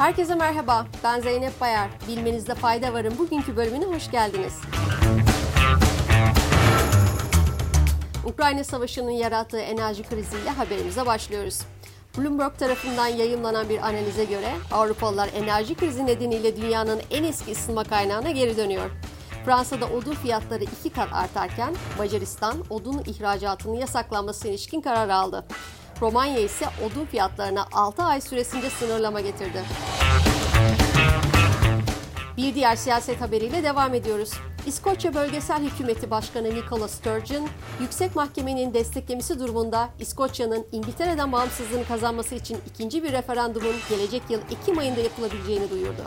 Herkese merhaba, ben Zeynep Bayar. Bilmenizde fayda varın bugünkü bölümüne hoş geldiniz. Ukrayna Savaşı'nın yarattığı enerji kriziyle haberimize başlıyoruz. Bloomberg tarafından yayımlanan bir analize göre Avrupalılar enerji krizi nedeniyle dünyanın en eski ısınma kaynağına geri dönüyor. Fransa'da odun fiyatları iki kat artarken Macaristan odun ihracatının yasaklanmasına ilişkin karar aldı. Romanya ise odun fiyatlarına 6 ay süresince sınırlama getirdi. Diğer siyaset haberiyle devam ediyoruz. İskoçya Bölgesel Hükümeti Başkanı Nicola Sturgeon, yüksek mahkemenin desteklemesi durumunda İskoçya'nın İngiltere'den bağımsızlığını kazanması için ikinci bir referandumun gelecek yıl Ekim ayında yapılabileceğini duyurdu.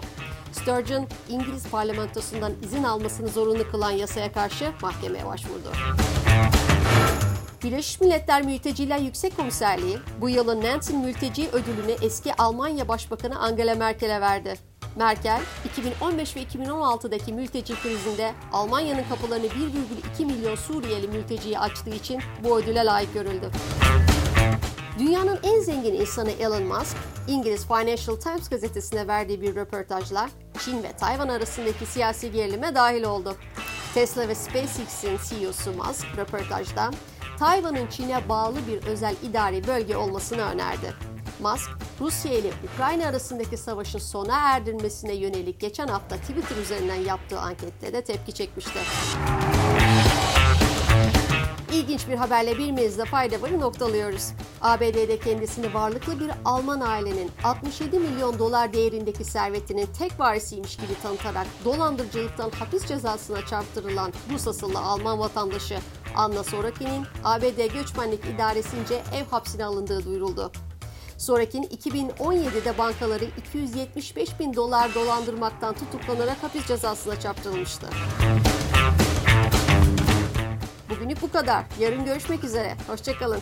Sturgeon, İngiliz parlamentosundan izin almasını zorunlu kılan yasaya karşı mahkemeye başvurdu. Birleşmiş Milletler Mülteciler Yüksek Komiserliği bu yılın Nansen Mülteci Ödülünü eski Almanya Başbakanı Angela Merkel'e verdi. Merkel, 2015 ve 2016'daki mülteci krizinde Almanya'nın kapılarını 1,2 milyon Suriyeli mülteciye açtığı için bu ödüle layık görüldü. Dünyanın en zengin insanı Elon Musk, İngiliz Financial Times gazetesine verdiği bir röportajla Çin ve Tayvan arasındaki siyasi gerilime dahil oldu. Tesla ve SpaceX'in CEO'su Musk röportajda Tayvan'ın Çin'e bağlı bir özel idari bölge olmasını önerdi. Musk, Rusya ile Ukrayna arasındaki savaşın sona erdirmesine yönelik geçen hafta Twitter üzerinden yaptığı ankette de tepki çekmişti. İlginç bir haberle bir mezde fayda varı noktalıyoruz. ABD'de kendisini varlıklı bir Alman ailenin 67 milyon dolar değerindeki servetinin tek varisiymiş gibi tanıtarak dolandırıcılıktan hapis cezasına çarptırılan Rus asıllı Alman vatandaşı Anna Sorokin'in ABD Göçmenlik İdaresince ev hapsine alındığı duyuruldu. Sorakin 2017'de bankaları 275 bin dolar dolandırmaktan tutuklanarak hapis cezasına çarptırılmıştı. Bugünlük bu kadar. Yarın görüşmek üzere. Hoşçakalın.